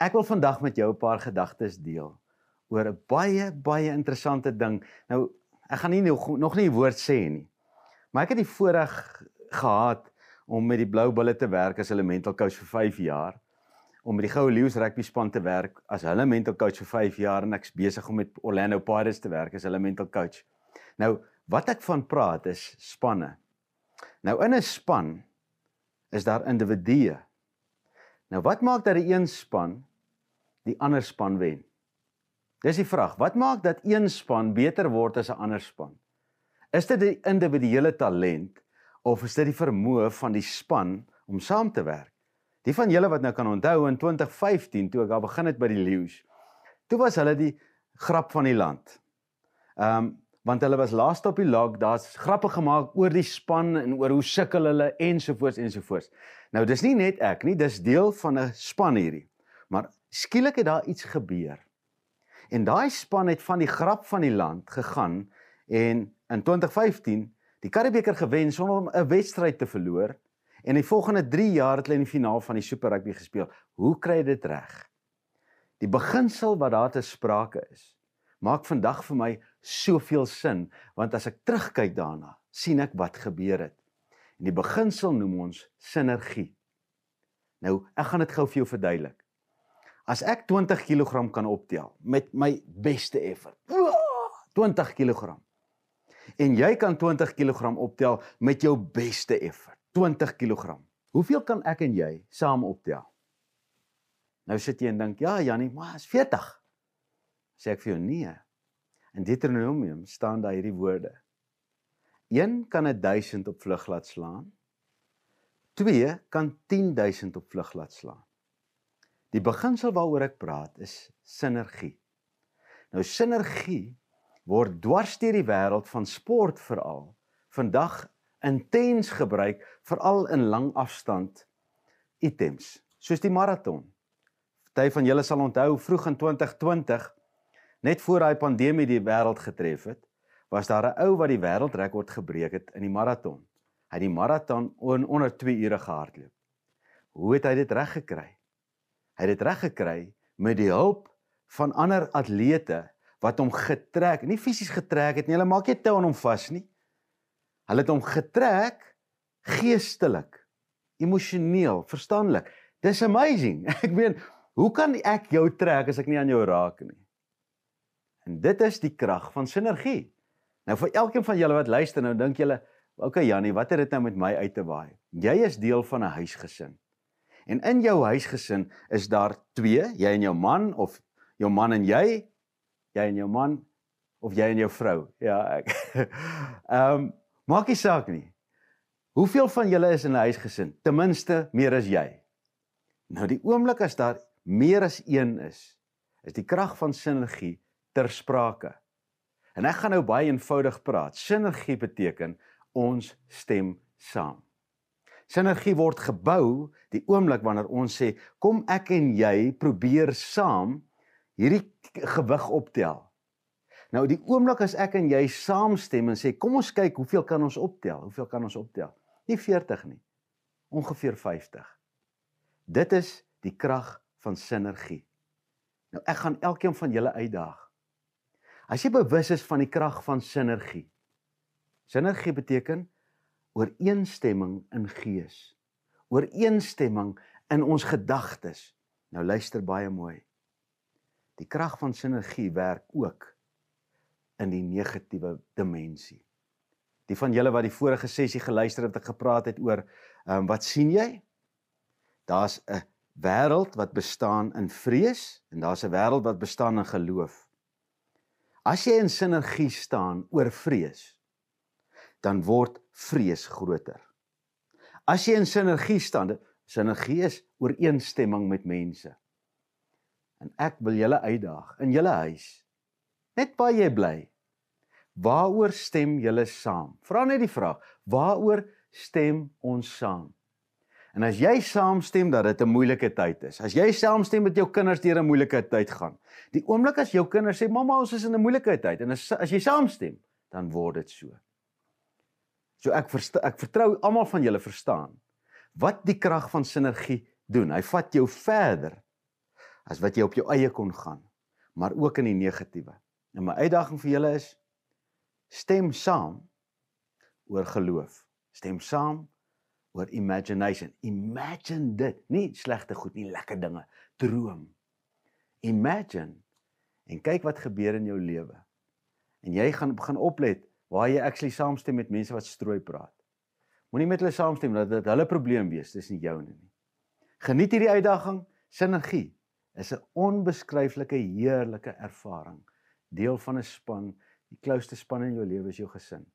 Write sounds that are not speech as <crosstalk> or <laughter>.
Ek wil vandag met jou 'n paar gedagtes deel oor 'n baie baie interessante ding. Nou, ek gaan nie nog, nog nie 'n woord sê nie. Maar ek het die voorreg gehad om met die Blou Bulle te werk as hulle mental coach vir 5 jaar. Om met die Goue Leeu's rugby span te werk as hulle mental coach vir 5 jaar en ek's besig om met Orlando Pirates te werk as hulle mental coach. Nou, wat ek van praat is spanne. Nou in 'n span is daar individue. Nou wat maak dat die een span die ander span wen? Dis die vraag. Wat maak dat een span beter word as 'n ander span? Is dit die individuele talent of is dit die vermoë van die span om saam te werk? Die van julle wat nou kan onthou in 2015 toe ek daar begin het by die Leeu's. Toe was hulle die grap van die land. Ehm um, want hulle was laaste op die log, daar's grappe gemaak oor die span en oor hoe sukkel hulle ensovoorts ensovoorts. Nou dis nie net ek nie, dis deel van 'n span hierdie. Maar skielik het daar iets gebeur. En daai span het van die grap van die land gegaan en in 2015 die Karibeker gewen sonder om 'n wedstryd te verloor en die volgende 3 jaar het hulle in die finaal van die Super Rugby gespeel. Hoe kry dit reg? Die beginsel wat daar te sprake is, maak vandag vir my soveel sin want as ek terugkyk daarna, sien ek wat gebeur het. En die beginsel noem ons sinergie. Nou, ek gaan dit gou vir jou verduidelik. As ek 20 kg kan optel met my beste effort. 20 kg. En jy kan 20 kg optel met jou beste effort. 20 kg. Hoeveel kan ek en jy saam optel? Nou sit jy en dink, "Ja, Jannie, maar is 40." Sê ek vir jou, "Nee." In Deuteronomium staan daar hierdie woorde. 1 kan 1000 op vlug laat slaan. 2 kan 10000 op vlug laat slaan. Die beginsel waaroor ek praat is sinergie. Nou sinergie word dwars deur die wêreld van sport veral vandag intens gebruik veral in lang afstand items soos die maraton. Party van julle sal onthou vroeg in 2020 net voor daai pandemie die wêreld getref het, was daar 'n ou wat die wêreldrekord gebreek het in die maraton. Hy het die maraton onder 2 ure gehardloop. Hoe het hy dit reg gekry? Hy het dit reg gekry met die hulp van ander atlete wat hom getrek, nie fisies getrek het nie. Hulle maak nie tou aan hom vas nie. Hulle het hom getrek geestelik, emosioneel, verstandelik. Dis amazing. <laughs> Ek meen, hoe kan ek jou trek as ek nie aan jou raak nie? En dit is die krag van sinergie. Nou vir elkeen van julle wat luister nou, dink julle, okay, Jannie, wat het dit nou met my uit te waai? Jy is deel van 'n huisgesin. En in jou huisgesin is daar twee, jy en jou man of jou man en jy, jy en jou man of jy en jou vrou. Ja, ek. <laughs> Ehm um, maak nie saak nie. Hoeveel van julle is in 'n huisgesin? Ten minste meer as jy. Nou die oomblik as daar meer as een is, is die krag van sinergie ter sprake. En ek gaan nou baie eenvoudig praat. Sinergie beteken ons stem saam. Sinergie word gebou die oomblik wanneer ons sê kom ek en jy probeer saam hierdie gewig optel. Nou die oomblik as ek en jy saamstem en sê kom ons kyk hoeveel kan ons optel? Hoeveel kan ons optel? Nie 40 nie. Ongeveer 50. Dit is die krag van sinergie. Nou ek gaan elkeen van julle uitdaag. As jy bewus is van die krag van sinergie. Sinergie beteken ooreenstemming in gees. Ooreenstemming in ons gedagtes. Nou luister baie mooi. Die krag van sinergie werk ook in die negatiewe dimensie. Die van julle wat die vorige sessie geluister het, het ek gepraat het oor um, wat sien jy? Daar's 'n wêreld wat bestaan in vrees en daar's 'n wêreld wat bestaan in geloof. As jy in sinergie staan oor vrees, dan word vrees groter. As jy in sinergie staan, sinergie is ooreenstemming met mense. En ek wil julle uitdaag in julle huis. Net waar jy bly. Waaroor stem julle saam? Vra net die vraag, waaroor stem ons saam? En as jy saamstem dat dit 'n moeilike tyd is, as jy saamstem met jou kinders deur 'n moeilike tyd gaan, die oomblik as jou kinders sê mamma ons is in 'n moeilike tyd en as as jy saamstem, dan word dit so. So ek ek vertrou almal van julle verstaan wat die krag van sinergie doen. Hy vat jou verder as wat jy op jou eie kon gaan, maar ook in die negatiewe. En my uitdaging vir julle is stem saam oor geloof. Stem saam oor imagination. Imagine dit, nie slegte goed nie, lekker dinge. Droom. Imagine en kyk wat gebeur in jou lewe. En jy gaan begin oplet waar jy actually saamstem met mense wat strooi praat. Moenie met hulle saamstem dat dit hulle probleem wees, dis nie joune nie. Geniet hierdie uitdaging, sinergie is 'n onbeskryflike heerlike ervaring. Deel van 'n span, die klouste span in jou lewe is jou gesin.